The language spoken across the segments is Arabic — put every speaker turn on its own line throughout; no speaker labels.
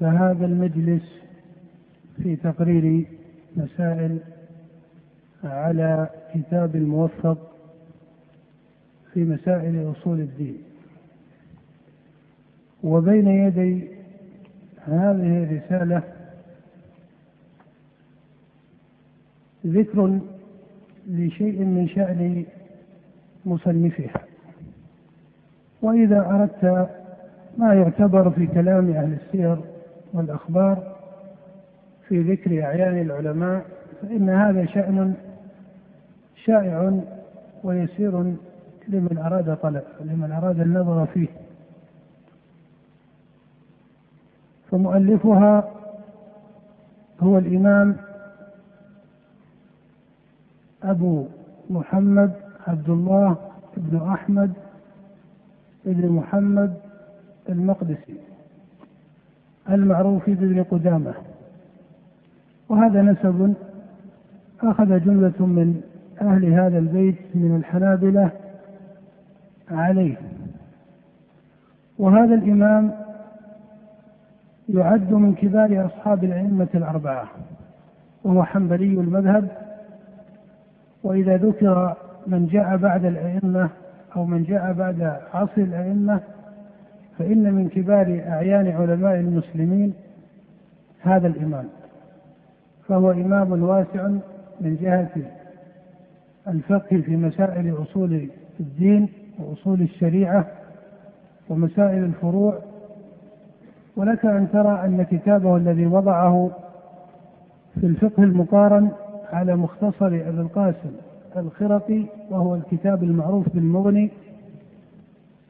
فهذا المجلس في تقرير مسائل على كتاب الموفق في مسائل أصول الدين. وبين يدي هذه الرسالة ذكر لشيء من شأن مصنفها. وإذا أردت ما يعتبر في كلام أهل السير والأخبار في ذكر أعيان العلماء فإن هذا شأن شائع ويسير لمن أراد طلب لمن أراد النظر فيه. فمؤلفها هو الإمام أبو محمد عبد الله بن أحمد بن محمد المقدسي. المعروف بابن قدامة وهذا نسب أخذ جملة من أهل هذا البيت من الحنابلة عليه. وهذا الإمام يعد من كبار أصحاب الأئمة الأربعة وهو حنبلي المذهب. وإذا ذكر من جاء بعد الأئمة أو من جاء بعد عصر الأئمة فإن من كبار أعيان علماء المسلمين هذا الإمام فهو إمام واسع من جهة الفقه في مسائل أصول الدين وأصول الشريعة ومسائل الفروع. ولك أن ترى أن كتابه الذي وضعه في الفقه المقارن على مختصر أبي القاسم الخرقي وهو الكتاب المعروف بالمغني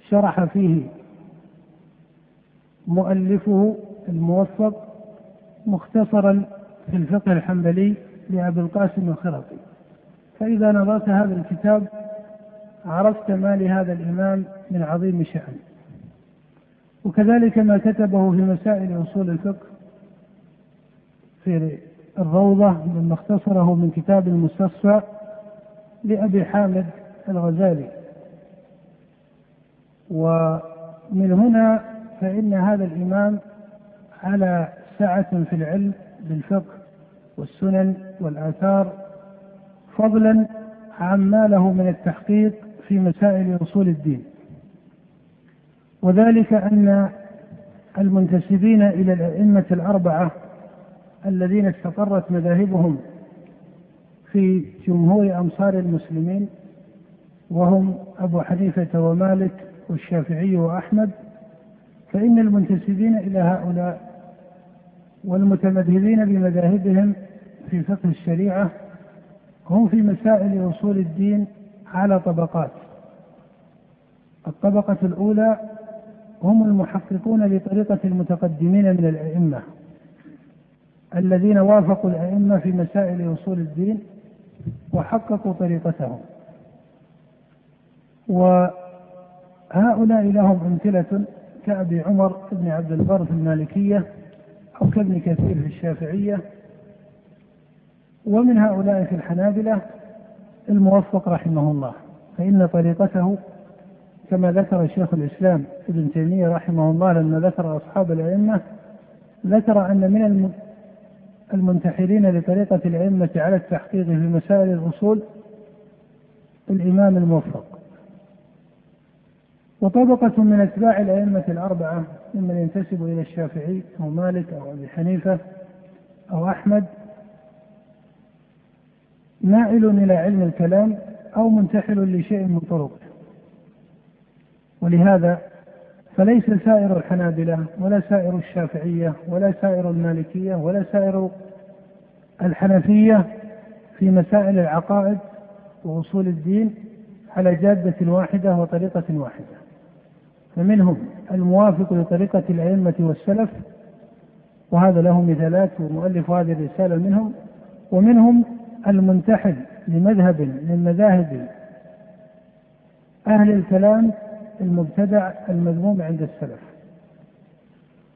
شرح فيه مؤلفه الموفق مختصرا في الفقه الحنبلي لأبي القاسم الخرقي. فإذا نظرت هذا الكتاب عرفت ما لهذا الإمام من عظيم شأن. وكذلك ما كتبه في مسائل أصول الفقه في الروضة مما اختصره من كتاب المستصفى لأبي حامد الغزالي. ومن هنا فإن هذا الإمام على سعة في العلم بالفقه والسنن والآثار فضلا عما له من التحقيق في مسائل أصول الدين. وذلك أن المنتسبين إلى الأئمة الأربعة الذين استقرت مذاهبهم في جمهور امصار المسلمين وهم أبو حنيفة ومالك والشافعي وأحمد فإن المنتسبين إلى هؤلاء والمتمذهبين بمذاهبهم في فقه الشريعة هم في مسائل أصول الدين على طبقات. الطبقة الأولى هم المحققون لطريقة المتقدمين من الأئمة الذين وافقوا الأئمة في مسائل أصول الدين وحققوا طريقتهم. وهؤلاء لهم أمثلة كأبي عمر بن عبد البر في المالكية أو كابن كثير في الشافعية. ومن هؤلاء في الحنابلة الموفق رحمه الله فإن طريقته كما ذكر شيخ الإسلام ابن تيمية رحمه الله لما ذكر أصحاب الأئمة ذكر أن من المنتحرين لطريقة الأئمة على التحقيق في مسائل الأصول الإمام الموفق. وطبقة من أتباع الأئمة الأربعة ممن ينتسب إلى الشافعي أو مالك أو أبي حنيفة أو أحمد مائل إلى علم الكلام أو منتحل لشيء من طرقه ولهذا فليس سائر الحنابلة ولا سائر الشافعية ولا سائر المالكية ولا سائر الحنفية في مسائل العقائد وأصول الدين على جادة واحدة وطريقة واحدة. فمنهم الموافق لطريقة الأئمة والسلف وهذا له مثالات ومؤلف هذه الرسالة منهم ومنهم المنتحل لمذهب من مذاهب أهل الكلام المبتدع المذموم عند السلف.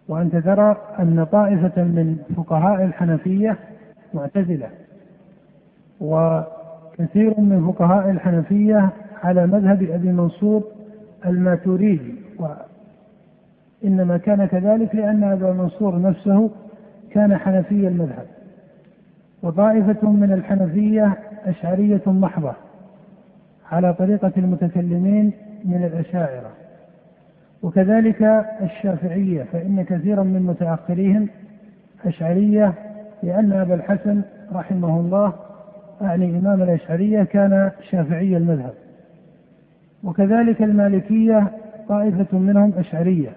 وأنت ترى أن طائفة من فقهاء الحنفية معتزلة وكثير من فقهاء الحنفية على مذهب أبي منصور الماتوريدي. إنما كان كذلك لأن أبا منصور نفسه كان حنفي المذهب وطائفة من الحنفية أشعرية محضة على طريقة المتكلمين من الأشاعرة وكذلك الشافعية فإن كثيرا من متأخريهم أشعرية لأن أبا الحسن رحمه الله أعني إمام الأشعرية كان شافعي المذهب وكذلك المالكية طائفة منهم أشعرية.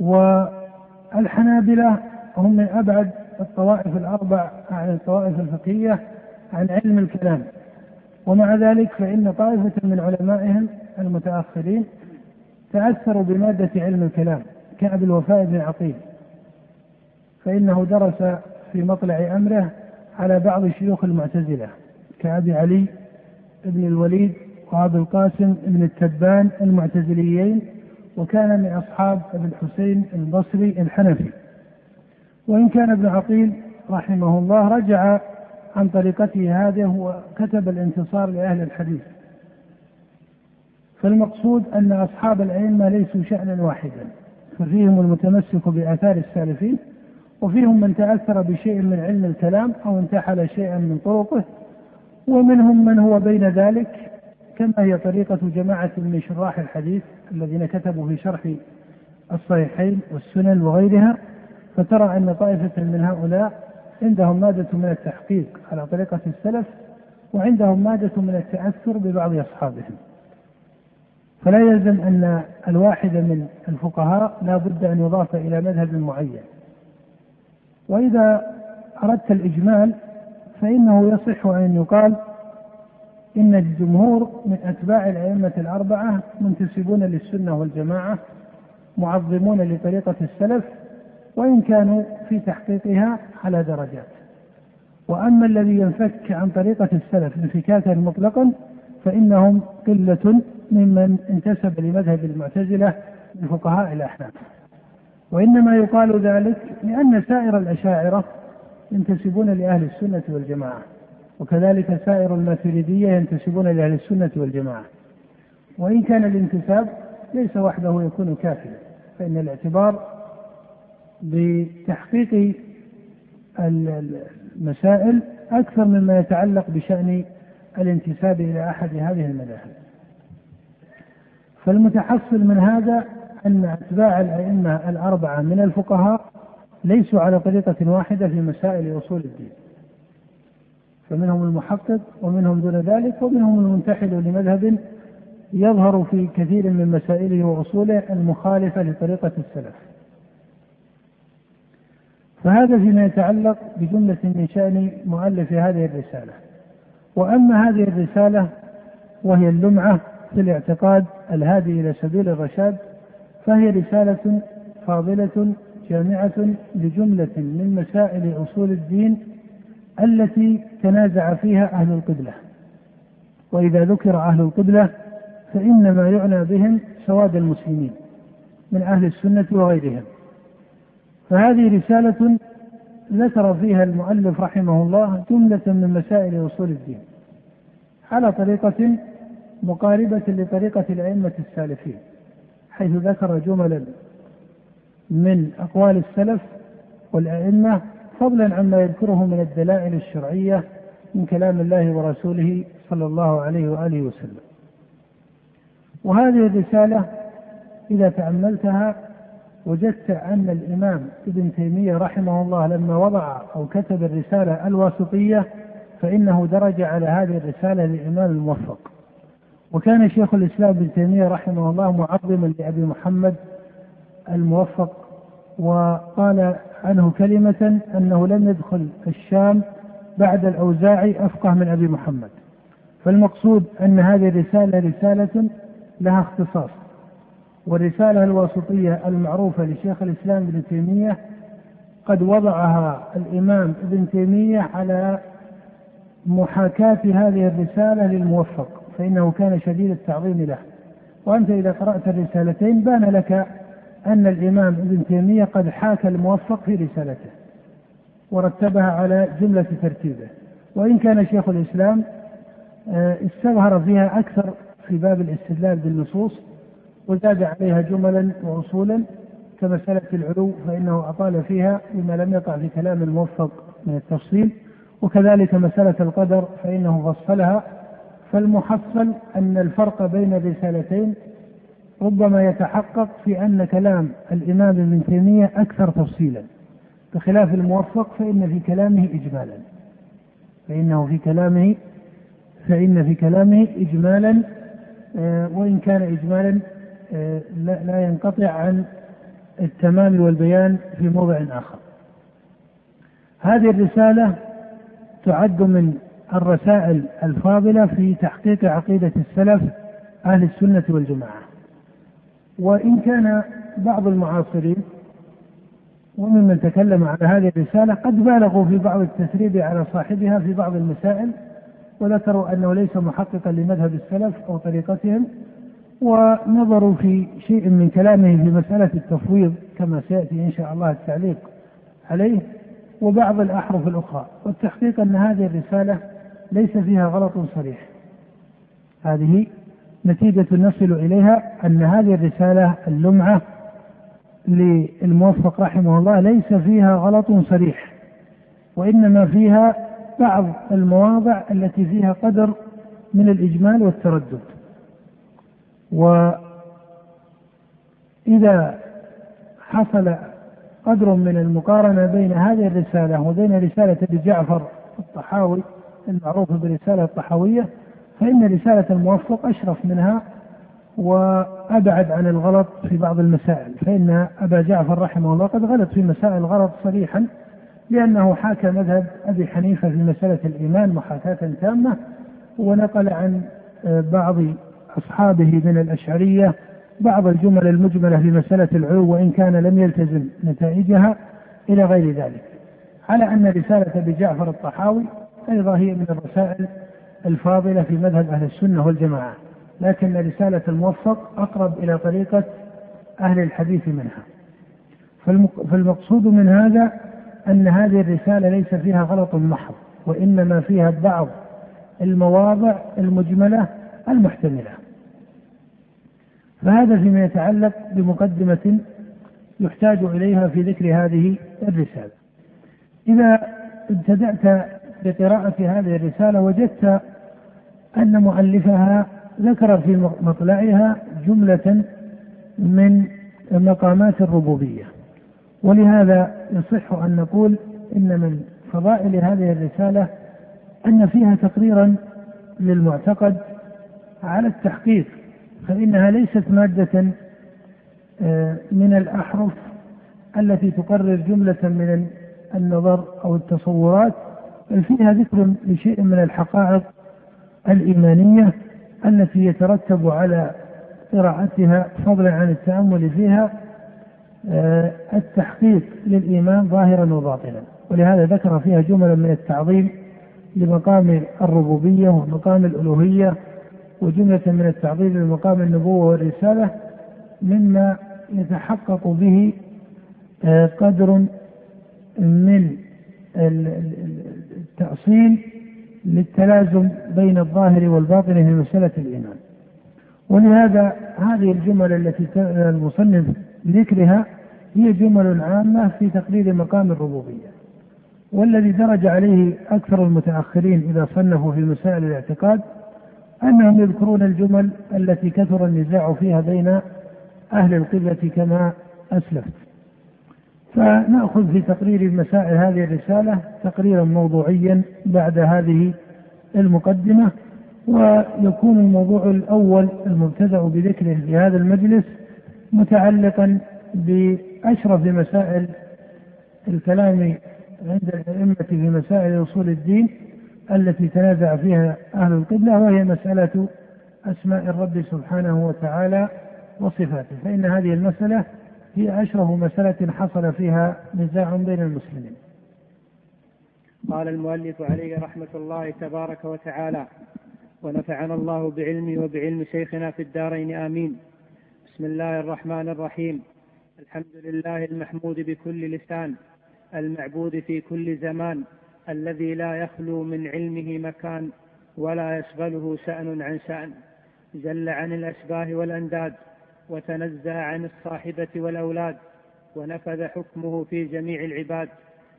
والحنابلة هم من أبعد الطوائف الأربع عن الطوائف الفقهية عن علم الكلام. ومع ذلك فإن طائفة من علمائهم المتأخرين تأثروا بمادة علم الكلام كأبي الوفاء بن عقيل. فإنه درس في مطلع أمره على بعض شيوخ المعتزلة كأبي علي بن الوليد وأبي القاسم بن التبان المعتزليين وكان من أصحاب ابن الحسين البصري الحنفي. وإن كان ابن عقيل رحمه الله رجع عن طريقته هذه وكتب الانتصار لأهل الحديث. فالمقصود أن أصحاب الأئمة ليسوا شأنا واحدا ففيهم المتمسك بآثار السالفين وفيهم من تأثر بشيء من علم الكلام أو انتحل شيئا من طرقه ومنهم من هو بين ذلك كما هي طريقة جماعة من شراح الحديث الذين كتبوا في شرح الصحيحين والسنن وغيرها؟ فترى أن طائفة من هؤلاء عندهم مادة من التحقيق على طريقة السلف وعندهم مادة من التأثر ببعض أصحابهم. فلا يلزم أن الواحد من الفقهاء لا بد أن يضاف إلى مذهب معين. وإذا أردت الإجمال فإنه يصح أن يقال إن الجمهور من أتباع الأئمة الأربعة منتسبون للسنة والجماعة معظمون لطريقة السلف وإن كانوا في تحقيقها على درجات. وأما الذي ينفك عن طريقة السلف انفكاكا مطلقا فإنهم قلة ممن انتسب لمذهب المعتزلة لفقهاء الأحناف. وإنما يقال ذلك لأن سائر الأشاعرة ينتسبون لأهل السنة والجماعة. وكذلك سائر الماتريدية ينتسبون لأهل السنة والجماعة. وإن كان الانتساب ليس وحده يكون كافيا فإن الاعتبار بتحقيق المسائل أكثر مما يتعلق بشأن الانتساب إلى أحد هذه المذاهب. فالمتحصل من هذا أن أتباع الأئمة الأربعة من الفقهاء ليسوا على طريقة واحدة في مسائل أصول الدين. فمنهم المحقق ومنهم دون ذلك ومنهم المنتحل لمذهب يظهر في كثير من مسائله وأصوله المخالفة لطريقة السلف. فهذا فيما يتعلق بجملة من شأن مؤلف هذه الرسالة. وأما هذه الرسالة وهي اللمعة في الاعتقاد الهادي إلى سبيل الرشاد فهي رسالة فاضلة جامعة لجملة من مسائل أصول الدين التي تنازع فيها أهل القبلة. وإذا ذكر أهل القبلة فإنما يعنى بهم سواد المسلمين من أهل السنة وغيرهم. فهذه رسالة ذكر فيها المؤلف رحمه الله جملة من مسائل أصول الدين على طريقة مقاربة لطريقة الأئمة السالفين حيث ذكر جملا من أقوال السلف والأئمة فضلا عما يذكره من الدلائل الشرعية من كلام الله ورسوله صلى الله عليه وآله وسلم. وهذه الرسالة إذا تأملتها وجدت أن الإمام ابن تيمية رحمه الله لما وضع أو كتب الرسالة الواسطية فإنه درج على هذه الرسالة للإمام الموفق. وكان شيخ الإسلام ابن تيمية رحمه الله معظما لأبي محمد الموفق وقال عنه كلمة أنه لم يدخل الشام بعد الأوزاعي أفقه من أبي محمد. فالمقصود أن هذه الرسالة رسالة لها اختصاص والرسالة الواسطية المعروفة لشيخ الإسلام ابن تيمية قد وضعها الإمام ابن تيمية على محاكاة هذه الرسالة للموفق فإنه كان شديد التعظيم له. وأنت إذا قرأت الرسالتين بان لك أن الإمام ابن تيمية قد حاكى الموفق في رسالته ورتبها على جملة ترتيبه. وإن كان شيخ الإسلام آه، استظهر فيها أكثر في باب الاستدلال بالنصوص وزاد عليها جملا وأصولا كمسألة العلو فإنه أطال فيها بما لم يقع في كلام الموفق من التفصيل. وكذلك مسألة القدر فإنه فصلها. فالمحصل أن الفرق بين الرسالتين ربما يتحقق في أن كلام الإمام ابن تيمية أكثر تفصيلا. بخلاف الموفق فإن في كلامه إجمالا. فإنه في كلامه فإن في كلامه إجمالا آه، وإن كان إجمالا آه، لا ينقطع عن التمام والبيان في موضع آخر. هذه الرسالة تعد من الرسائل الفاضلة في تحقيق عقيدة السلف أهل السنة والجماعة. وإن كان بعض المعاصرين وممن تكلم على هذه الرسالة قد بالغوا في بعض التسريب على صاحبها في بعض المسائل وذكروا أنه ليس محققا لمذهب السلف أو طريقتهم ونظروا في شيء من كلامه في مسألة التفويض كما سيأتي إن شاء الله التعليق عليه وبعض الأحرف الأخرى. والتحقيق أن هذه الرسالة ليس فيها غلط صريح. هذه نتيجة نصل إليها أن هذه الرسالة اللمعة للموفق رحمه الله ليس فيها غلط صريح وإنما فيها بعض المواضع التي فيها قدر من الإجمال والتردد. وإذا حصل قدر من المقارنة بين هذه الرسالة وبين رسالة أبي جعفر الطحاوي المعروفة بالرسالة الطحاوية فإن رسالة الموفق أشرف منها وأبعد عن الغلط في بعض المسائل فإن أبا جعفر رحمه الله قد غلط في مسائل غلط صريحا لأنه حاكى مذهب أبي حنيفة في مسألة الإيمان محاكاة تامة ونقل عن بعض أصحابه من الأشعرية بعض الجمل المجملة في مسألة العلو وإن كان لم يلتزم نتائجها إلى غير ذلك. على أن رسالة أبي جعفر الطحاوي أيضا هي من الرسائل الفاضلة في مذهب أهل السنة والجماعة لكن رسالة الموفق أقرب إلى طريقة أهل الحديث منها. فالمقصود من هذا أن هذه الرسالة ليس فيها غلط محض وإنما فيها بعض المواضع المجملة المحتملة. فهذا فيما يتعلق بمقدمة يحتاج إليها في ذكر هذه الرسالة. إذا ابتدأت بقراءة هذه الرسالة وجدت أن مؤلفها ذكر في مطلعها جملة من مقامات الربوبية. ولهذا يصح أن نقول إن من فضائل هذه الرسالة أن فيها تقريرا للمعتقد على التحقيق فإنها ليست مادة آه، من الأحرف التي تقرر جملة من النظر أو التصورات. فيها ذكر لشيء من الحقائق الإيمانية التي يترتب على قراءتها فضلا عن التأمل فيها آه، التحقيق للإيمان ظاهرا وباطنا. ولهذا ذكر فيها جملا من التعظيم لمقام الربوبية ومقام الألوهية وجملة من التعظيم لمقام النبوة والرسالة مما يتحقق به آه، قدر من التأصيل للتلازم بين الظاهر والباطن في مسألة الإيمان. ولهذا هذه الجمل التي المصنف ذكرها هي جمل عامة في تقرير مقام الربوبية. والذي درج عليه أكثر المتأخرين إذا صنفوا في مسائل الاعتقاد أنهم يذكرون الجمل التي كثر النزاع فيها بين أهل القبلة كما أسلفت. فنأخذ في تقرير مسائل هذه الرسالة تقريرا موضوعيا بعد هذه المقدمة ويكون الموضوع الأول المبتدأ بذكره في هذا المجلس متعلقا بأشرف مسائل الكلام عند الأئمة في مسائل أصول الدين التي تنازع فيها أهل القبلة وهي مسألة أسماء الرب سبحانه وتعالى وصفاته. فإن هذه المسألة هي أشرف مسألة حصل فيها نزاع بين المسلمين.
قال المؤلف عليه رحمة الله تبارك وتعالى ونفعنا الله بعلمه وبعلم شيخنا في الدارين آمين. بسم الله الرحمن الرحيم. الحمد لله المحمود بكل لسان المعبود في كل زمان الذي لا يخلو من علمه مكان ولا يشغله شأن عن شأن. جل عن الأشباه والأنداد وتنزه عن الصاحبة والأولاد ونفذ حكمه في جميع العباد.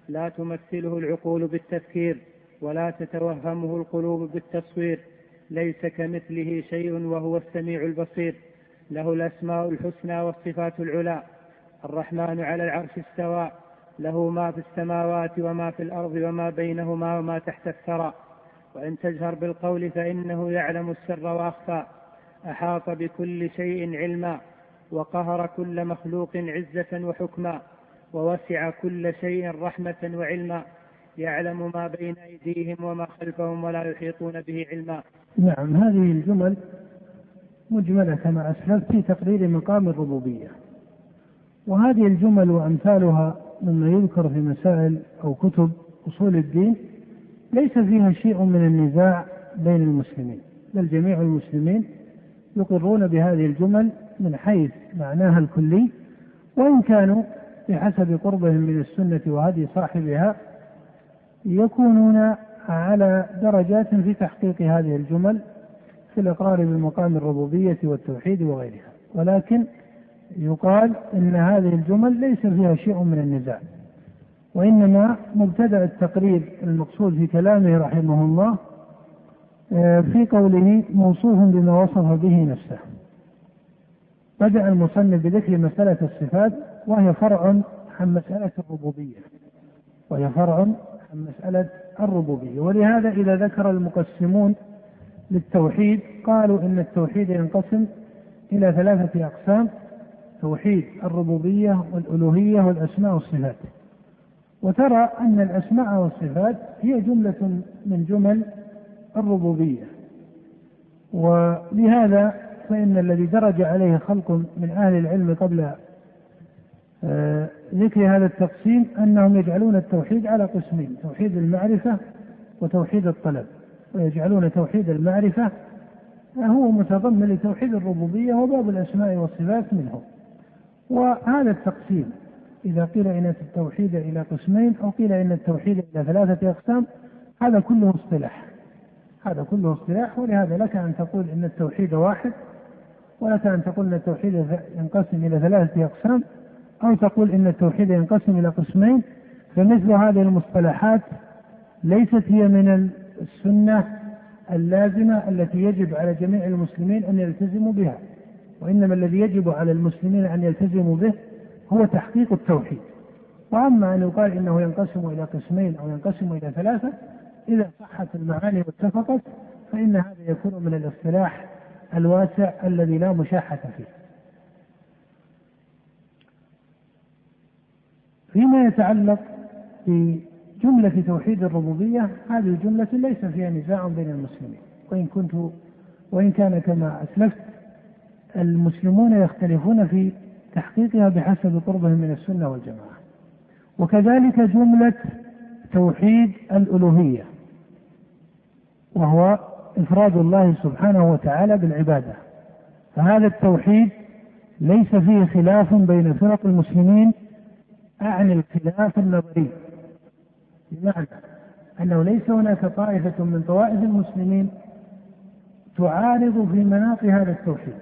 لا تمثله العقول بالتفكير ولا تتوهمه القلوب بالتصوير. ليس كمثله شيء وهو السميع البصير. له الأسماء الحسنى والصفات العلى. الرحمن على العرش استوى. له ما في السماوات وما في الأرض وما بينهما وما تحت الثرى. وإن تجهر بالقول فإنه يعلم السر وأخفى. أحاط بكل شيء علما وقهر كل مخلوق عزة وحكما ووسع كل شيء رحمة وعلما يعلم ما بين أيديهم وما خلفهم ولا يحيطون به علما.
نعم هذه الجمل مجملة كما أسلفت في تقرير مقام الربوبية. وهذه الجمل وأمثالها مما يذكر في مسائل أو كتب أصول الدين ليس فيها شيء من النزاع بين المسلمين بل جميع المسلمين يقرون بهذه الجمل من حيث معناها الكلي وإن كانوا بحسب قربهم من السنة وهدي صاحبها يكونون على درجات في تحقيق هذه الجمل في الإقرار بمقام الربوبية والتوحيد وغيرها. ولكن يقال إن هذه الجمل ليس فيها شيء من النزاع وإنما مبتدأ التقرير المقصود في كلامه رحمه الله في قوله موصوف بما وصف به نفسه. بدأ المصنف بذكر مسألة الصفات وهي فرع عن مسألة الربوبية. وهي فرع عن مسألة الربوبية. ولهذا إذا ذكر المقسمون للتوحيد قالوا إن التوحيد ينقسم إلى ثلاثة أقسام توحيد الربوبية والألوهية والأسماء والصفات. وترى أن الأسماء والصفات هي جملة من جمل الربوبية. ولهذا فإن الذي درج عليه خلق من أهل العلم قبل آه، ذكر هذا التقسيم أنهم يجعلون التوحيد على قسمين توحيد المعرفة وتوحيد الطلب. ويجعلون توحيد المعرفة هو متضمن لتوحيد الربوبية وباب الأسماء والصفات منه. وهذا التقسيم إذا قيل إن التوحيد إلى قسمين أو قيل إن التوحيد إلى ثلاثة أقسام هذا كله اصطلاح. هذا كله اصطلاح ولهذا لك أن تقول إن التوحيد واحد ولك أن تقول أن التوحيد ينقسم إلى ثلاثة أقسام أو تقول إن التوحيد ينقسم إلى قسمين فمثل هذه المصطلحات ليست هي من السنة اللازمة التي يجب على جميع المسلمين أن يلتزموا بها وإنما الذي يجب على المسلمين أن يلتزموا به هو تحقيق التوحيد. وأما أن يقال إنه ينقسم إلى قسمين أو ينقسم إلى ثلاثة إذا صحت المعاني واتفقت فإن هذا يكون من الاصطلاح الواسع الذي لا مشاحة فيه. فيما يتعلق بجملة توحيد الربوبية هذه الجملة ليس فيها نزاع بين المسلمين. وإن كنت وإن كان كما أسلفت المسلمون يختلفون في تحقيقها بحسب قربهم من السنة والجماعة. وكذلك جملة توحيد الألوهية. وهو إفراد الله سبحانه وتعالى بالعبادة. فهذا التوحيد ليس فيه خلاف بين فرق المسلمين أعني الخلاف النظري. بمعنى أنه ليس هناك طائفة من طوائف المسلمين تعارض في مناط هذا التوحيد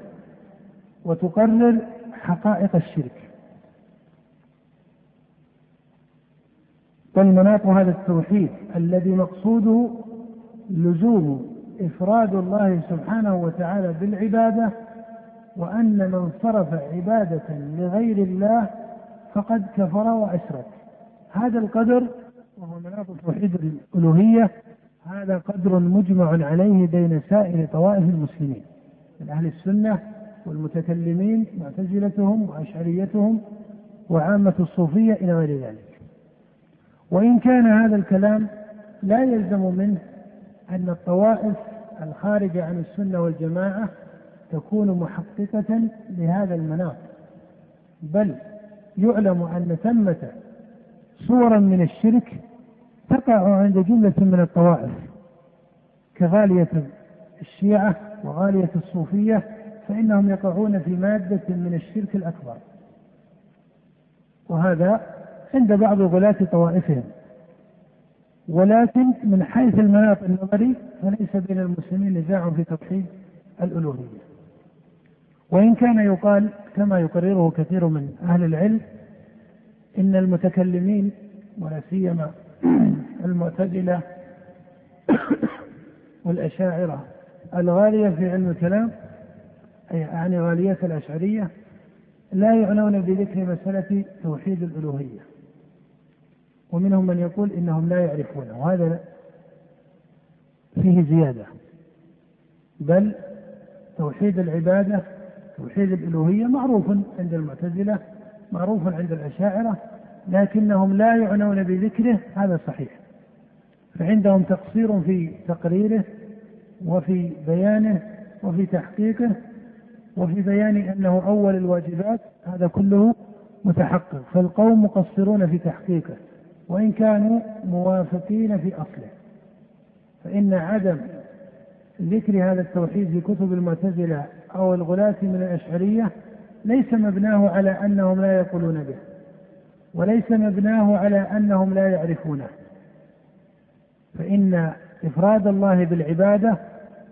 وتقرر حقائق الشرك. بل مناط هذا التوحيد الذي مقصوده لزوم إفراد الله سبحانه وتعالى بالعبادة وأن من صرف عبادة لغير الله فقد كفر وأشرك. هذا القدر وهو مناط توحيد الألوهية هذا قدر مجمع عليه بين سائر طوائف المسلمين من أهل السنة والمتكلمين معتزلتهم وأشعريتهم وعامة الصوفية إلى غير ذلك. وإن كان هذا الكلام لا يلزم منه أن الطوائف الخارجة عن السنة والجماعة تكون محققة لهذا المناط بل يعلم أن ثمة صورا من الشرك تقع عند جملة من الطوائف كغالية الشيعة وغالية الصوفية فإنهم يقعون في مادة من الشرك الأكبر. وهذا عند بعض غلاة طوائفهم. ولكن من حيث المناط النظري فليس بين المسلمين نزاع في توحيد الألوهية. وإن كان يقال كما يقرره كثير من أهل العلم إن المتكلمين ولا سيما المعتزلة والأشاعرة الغالية في علم الكلام أي يعني غالية الأشعرية لا يعنون بذكر مسألة توحيد الألوهية. ومنهم من يقول إنهم لا يعرفونه. وهذا فيه زيادة. بل توحيد العبادة توحيد الألوهية معروف عند المعتزلة معروف عند الأشاعرة لكنهم لا يعنون بذكره. هذا صحيح. فعندهم تقصير في تقريره وفي بيانه وفي تحقيقه وفي بيان أنه أول الواجبات. هذا كله متحقق. فالقوم مقصرون في تحقيقه. وإن كانوا موافقين في أصله. فإن عدم ذكر هذا التوحيد في كتب المعتزلة أو الغلاة من الأشعرية ليس مبناه على أنهم لا يقولون به وليس مبناه على أنهم لا يعرفونه. فإن إفراد الله بالعبادة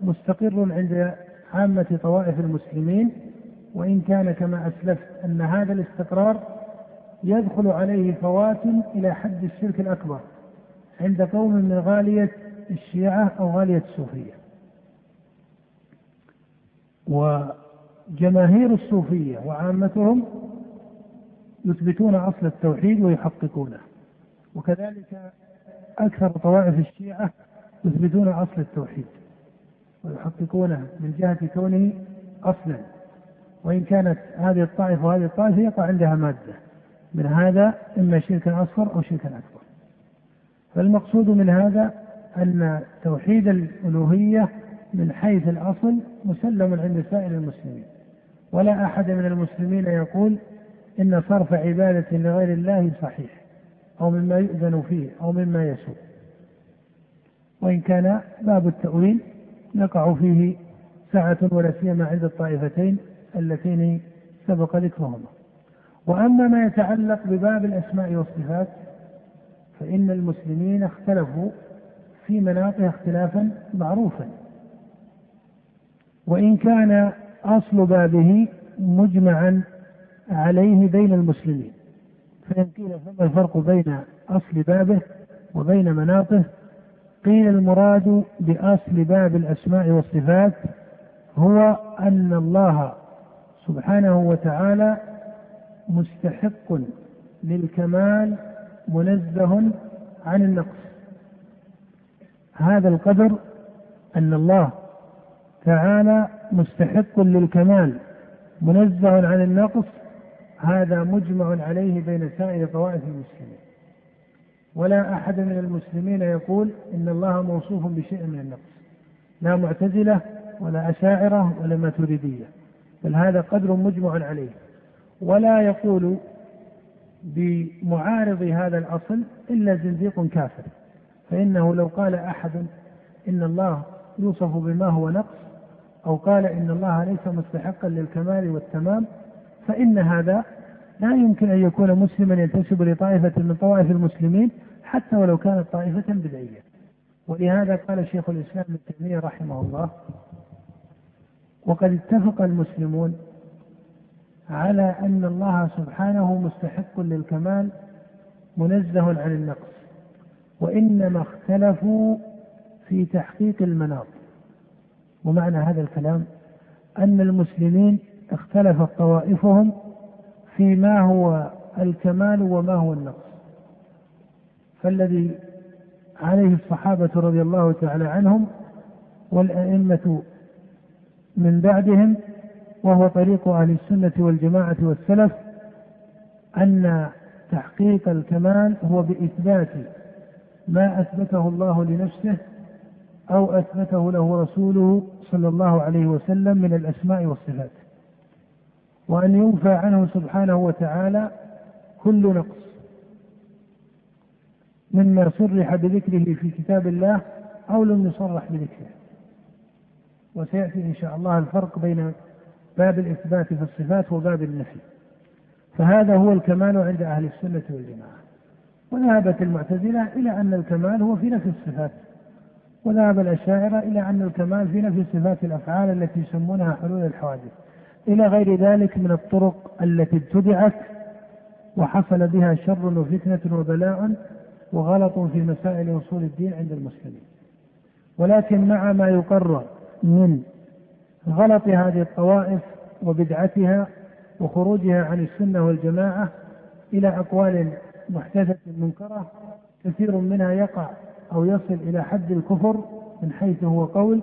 مستقر عند عامة طوائف المسلمين وإن كان كما أسلفت أن هذا الاستقرار يدخل عليه فوات إلى حد الشرك الأكبر عند قوم من غالية الشيعة أو غالية الصوفية. وجماهير الصوفية وعامتهم يثبتون أصل التوحيد ويحققونه. وكذلك أكثر طوائف الشيعة يثبتون أصل التوحيد ويحققونه من جهة كونه أصلا. وإن كانت هذه الطائفة وهذه الطائفة يقع عندها مادة. من هذا إما شركا أصغر أو شركا أكبر. فالمقصود من هذا أن توحيد الألوهية من حيث الأصل مسلم عند سائر المسلمين. ولا أحد من المسلمين يقول إن صرف عبادة لغير الله صحيح أو مما يؤذن فيه أو مما يسوء. وإن كان باب التأويل يقع فيه سعة ولا سيما عند الطائفتين اللتين سبق ذكرهما. وأما ما يتعلق بباب الأسماء والصفات فإن المسلمين اختلفوا في مناطق اختلافا معروفا. وإن كان أصل بابه مجمعا عليه بين المسلمين. فإن قيل فما الفرق بين أصل بابه وبين مناطه قيل المراد بأصل باب الأسماء والصفات هو أن الله سبحانه وتعالى مستحق للكمال منزه عن النقص. هذا القدر أن الله تعالى مستحق للكمال منزه عن النقص هذا مجمع عليه بين سائر طوائف المسلمين. ولا أحد من المسلمين يقول إن الله موصوف بشيء من النقص لا معتزلة ولا أشاعرة ولا ماتريدية بل هذا قدر مجمع عليه. ولا يقول بمعارض هذا الأصل إلا زنديق كافر. فإنه لو قال أحد إن الله يوصف بما هو نقص أو قال إن الله ليس مستحقا للكمال والتمام فإن هذا لا يمكن أن يكون مسلما ينتسب لطائفة من طوائف المسلمين حتى ولو كانت طائفة بدعية. ولهذا قال شيخ الإسلام ابن تيمية رحمه الله وقد اتفق المسلمون على أن الله سبحانه مستحق للكمال منزه عن النقص وإنما اختلفوا في تحقيق المناط. ومعنى هذا الكلام أن المسلمين اختلفت طوائفهم فيما هو الكمال وما هو النقص. فالذي عليه الصحابة رضي الله تعالى عنهم والأئمة من بعدهم وهو طريق أهل السنة والجماعة والسلف أن تحقيق الكمال هو بإثبات ما أثبته الله لنفسه أو أثبته له رسوله صلى الله عليه وسلم من الأسماء والصفات. وأن ينفى عنه سبحانه وتعالى كل نقص مما صرح بذكره في كتاب الله أو لم يصرح بذكره. وسيأتي إن شاء الله الفرق بين باب الإثبات في الصفات وباب النفي. فهذا هو الكمال عند أهل السنة والجماعة. وذهبت المعتزلة إلى أن الكمال هو في نفي الصفات. وذهب الأشاعرة إلى أن الكمال في نفي صفات الأفعال التي يسمونها حلول الحوادث. إلى غير ذلك من الطرق التي ابتدعت وحصل بها شر وفتنة وبلاء وغلط في مسائل أصول الدين عند المسلمين. ولكن مع ما يقرر من غلط هذه الطوائف وبدعتها وخروجها عن السنة والجماعة إلى أقوال محدثة منكرة كثير منها يقع أو يصل إلى حد الكفر من حيث هو قول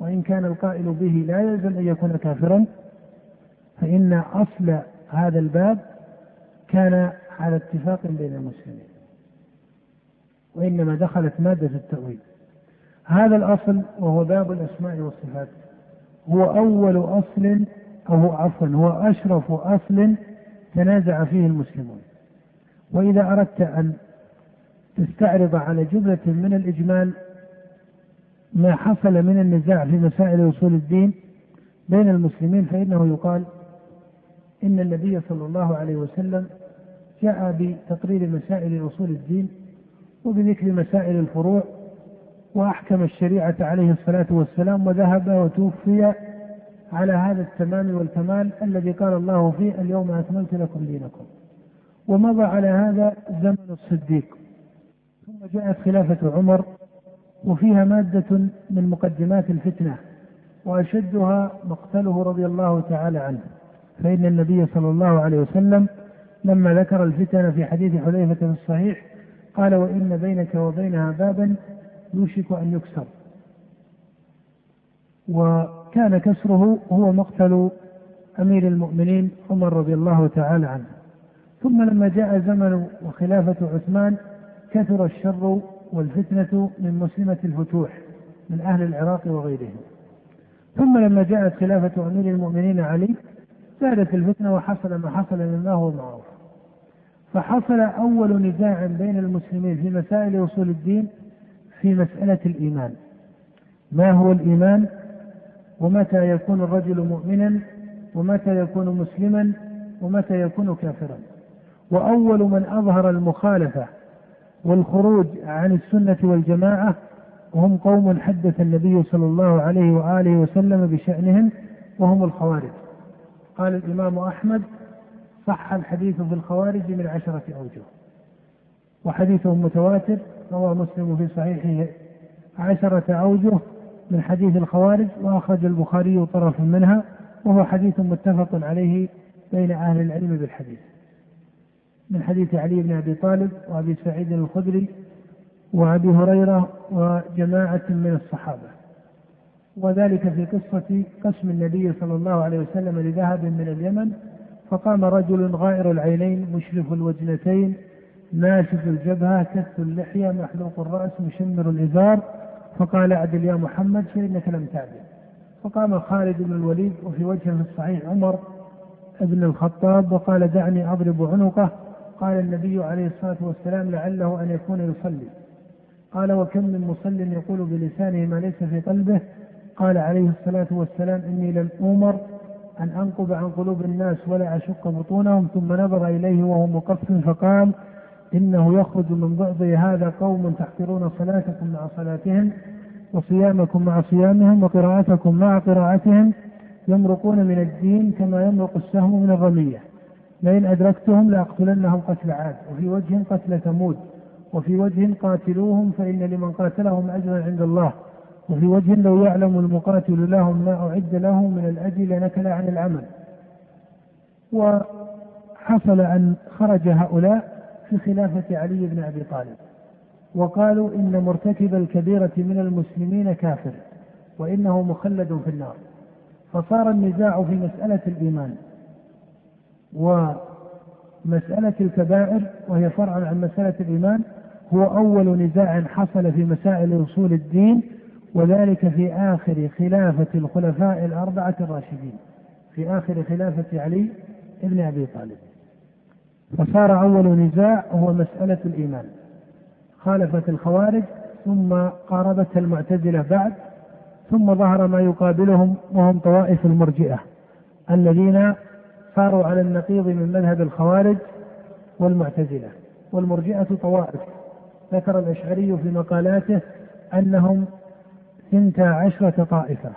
وإن كان القائل به لا يلزم أن يكون كافرا فإن أصل هذا الباب كان على اتفاق بين المسلمين وإنما دخلت مادة التأويل. هذا الأصل وهو باب الأسماء والصفات. هو أول أصل أو عفوا هو أشرف أصل تنازع فيه المسلمون. وإذا أردت أن تستعرض على جملة من الإجمال ما حصل من النزاع في مسائل أصول الدين بين المسلمين فإنه يقال إن النبي صلى الله عليه وسلم جاء بتقرير مسائل أصول الدين وبذكر مسائل الفروع وأحكم الشريعة عليه الصلاة والسلام وذهب وتوفي على هذا التمام والكمال الذي قال الله فيه اليوم أكملت لكم دينكم. ومضى على هذا زمن الصديق. ثم جاءت خلافة عمر وفيها مادة من مقدمات الفتنة وأشدها مقتله رضي الله تعالى عنه. فإن النبي صلى الله عليه وسلم لما ذكر الفتن في حديث حذيفة في الصحيح قال وإن بينك وبينها بابا يوشك أن يكسر. وكان كسره هو مقتل أمير المؤمنين عمر رضي الله تعالى عنه. ثم لما جاء زمن وخلافة عثمان كثر الشر والفتنة من مسلمة الفتوح من أهل العراق وغيرهم. ثم لما جاءت خلافة أمير المؤمنين علي زادت الفتنة وحصل ما حصل مما هو معروف فحصل أول نزاع بين المسلمين في مسائل أصول الدين في مسألة الإيمان. ما هو الإيمان؟ ومتى يكون الرجل مؤمنا؟ ومتى يكون مسلما؟ ومتى يكون كافرا؟ وأول من أظهر المخالفة والخروج عن السنة والجماعة هم قوم حدث النبي صلى الله عليه وآله وسلم بشأنهم وهم الخوارج. قال الإمام أحمد صح الحديث في الخوارج من عشرة أوجه. وحديثهم متواتر روى مسلم في صحيحه عشرة أوجه من حديث الخوارج وأخرج البخاري طرفا منها وهو حديث متفق عليه بين أهل العلم بالحديث. من حديث علي بن أبي طالب وأبي سعيد الخدري وأبي هريرة وجماعة من الصحابة. وذلك في قصة قسم النبي صلى الله عليه وسلم لذهب من اليمن فقام رجل غائر العينين مشرف الوجنتين ناشف الجبهة كث اللحية محلوق الرأس مشمر الإزار. فقال اعدل يا محمد فإنك لم تعدل. فقام خالد بن الوليد وفي وجهه في الصحيح عمر بن الخطاب وقال دعني أضرب عنقه. قال النبي عليه الصلاة والسلام لعله أن يكون يصلي. قال وكم من مصل يقول بلسانه ما ليس في قلبه. قال عليه الصلاة والسلام إني لم أومر أن أنقب عن قلوب الناس ولا أشق بطونهم. ثم نظر إليه وهو مقف فقال إنه يخرج من بعض هذا قوم تحقرون صلاتكم مع صلاتهم وصيامكم مع صيامهم وقراءتكم مع قراءتهم يمرقون من الدين كما يمرق السهم من الرمية. لئن أدركتهم لأقتلنهم قتل عاد. وفي وجه قتل ثمود. وفي وجه قاتلوهم فإن لمن قاتلهم أجرا عند الله. وفي وجه لو يعلم المقاتل لهم ما أعد له من الأجر لنكل عن العمل. وحصل أن خرج هؤلاء في خلافة علي بن أبي طالب وقالوا إن مرتكب الكبيرة من المسلمين كافر وإنه مخلد في النار فصار النزاع في مسألة الإيمان ومسألة الكبائر وهي فرع عن مسألة الإيمان هو أول نزاع حصل في مسائل أصول الدين وذلك في آخر خلافة الخلفاء الأربعة الراشدين في آخر خلافة علي بن أبي طالب. فصار أول نزاع هو مسألة الإيمان. خالفت الخوارج ثم قاربتها المعتزلة بعد ثم ظهر ما يقابلهم وهم طوائف المرجئة الذين صاروا على النقيض من مذهب الخوارج والمعتزلة. والمرجئة طوائف. ذكر الأشعري في مقالاته أنهم ثنتا عشرة طائفة.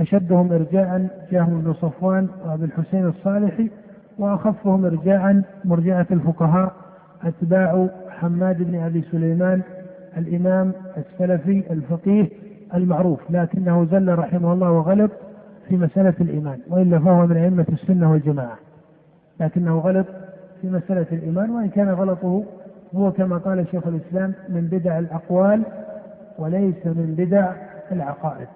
أشدهم إرجاء جهم بن صفوان وأبي الحسين الصالحي وأخفهم إرجاء مرجعة الفقهاء أتباع حماد بن أبي سليمان الإمام السلفي الفقيه المعروف لكنه زل رحمه الله وغلط في مسألة الإيمان وإلا فهو من أئمة السنة والجماعة لكنه غلط في مسألة الإيمان وإن كان غلطه هو كما قال شيخ الإسلام من بدع الأقوال وليس من بدع العقائد.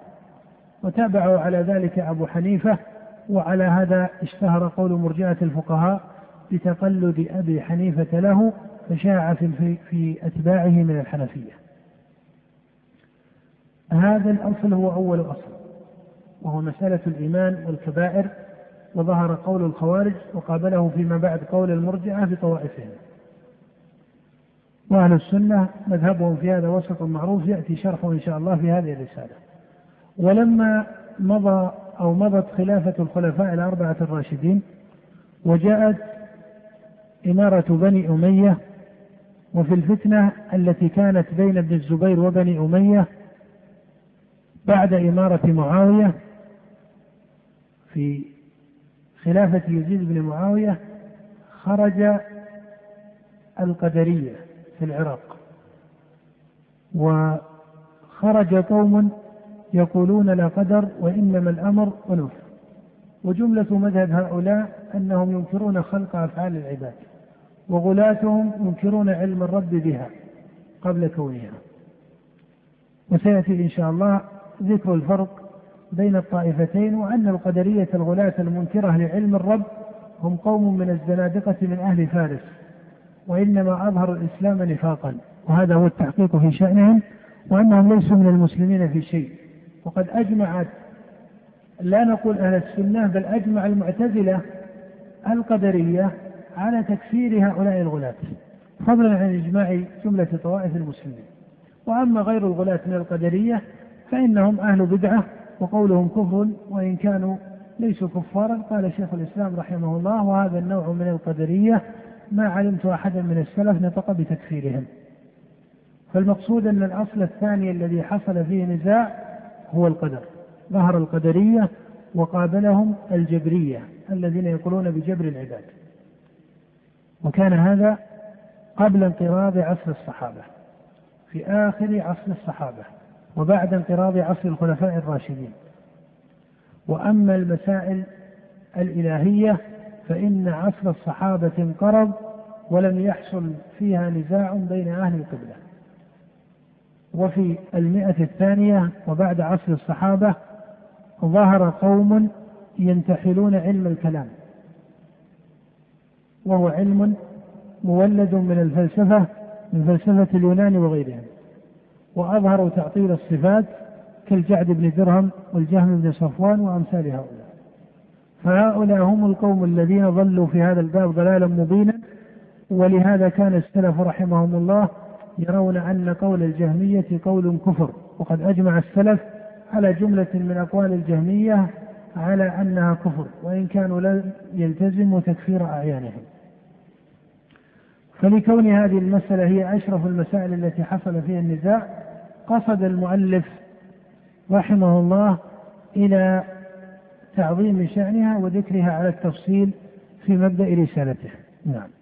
وتابعه على ذلك أبو حنيفة وعلى هذا اشتهر قول مرجئة الفقهاء بتقلد أبي حنيفة له فشاع في, في أتباعه من الحنفية. هذا الأصل هو أول أصل وهو مسألة الإيمان والكبائر وظهر قول الخوارج وقابله فيما بعد قول المرجعة بطوائفهم. وأهل السنة مذهبهم في هذا وسط معروف يأتي شرحه إن شاء الله في هذه الرسالة. ولما مضى أو مضت خلافة الخلفاء الأربعة الراشدين وجاءت إمارة بني أمية وفي الفتنة التي كانت بين ابن الزبير وبني أمية بعد إمارة معاوية في خلافة يزيد بن معاوية خرج القدرية في العراق وخرج قوم يقولون لا قدر وإنما الأمر أنوف وجملة مذهب هؤلاء أنهم ينكرون خلق أفعال العباد وغلاتهم ينكرون علم الرب بها قبل كونها. وسيأتي إن شاء الله ذكر الفرق بين الطائفتين وأن القدرية الغلاة المنكرة لعلم الرب هم قوم من الزنادقة من أهل فارس وإنما أظهروا الإسلام نفاقا. وهذا هو التحقيق في شأنهم وأنهم ليسوا من المسلمين في شيء. وقد أجمعت لا نقول أهل السنة بل أجمع المعتزلة القدرية على تكفير هؤلاء الغلاة. فضلا عن إجماع جملة طوائف المسلمين. وأما غير الغلاة من القدرية فإنهم أهل بدعة وقولهم كفر وإن كانوا ليسوا كفارا. قال شيخ الإسلام رحمه الله وهذا النوع من القدرية ما علمت أحدا من السلف نطق بتكفيرهم. فالمقصود أن الأصل الثاني الذي حصل فيه نزاع هو القدر. ظهر القدرية وقابلهم الجبرية الذين يقولون بجبر العباد. وكان هذا قبل انقراض عصر الصحابة في آخر عصر الصحابة وبعد انقراض عصر الخلفاء الراشدين. وأما المسائل الإلهية فإن عصر الصحابة انقرض ولم يحصل فيها نزاع بين أهل القبلة. وفي المئة الثانية وبعد عصر الصحابة ظهر قوم ينتحلون علم الكلام. وهو علم مولد من الفلسفة من فلسفة اليونان وغيرهم وأظهروا تعطيل الصفات كالجعد بن درهم والجهم بن صفوان وأمثال هؤلاء. فهؤلاء هم القوم الذين ضلوا في هذا الباب ضلالا مبينا ولهذا كان السلف رحمهم الله يرون أن قول الجهمية قول كفر وقد أجمع السلف على جملة من أقوال الجهمية على أنها كفر وإن كانوا لم يلتزموا تكفير أعيانهم. فلكون هذه المسألة هي أشرف المسائل التي حصل فيها النزاع قصد المؤلف رحمه الله إلى تعظيم شأنها وذكرها على التفصيل في مبدأ رسالته. نعم.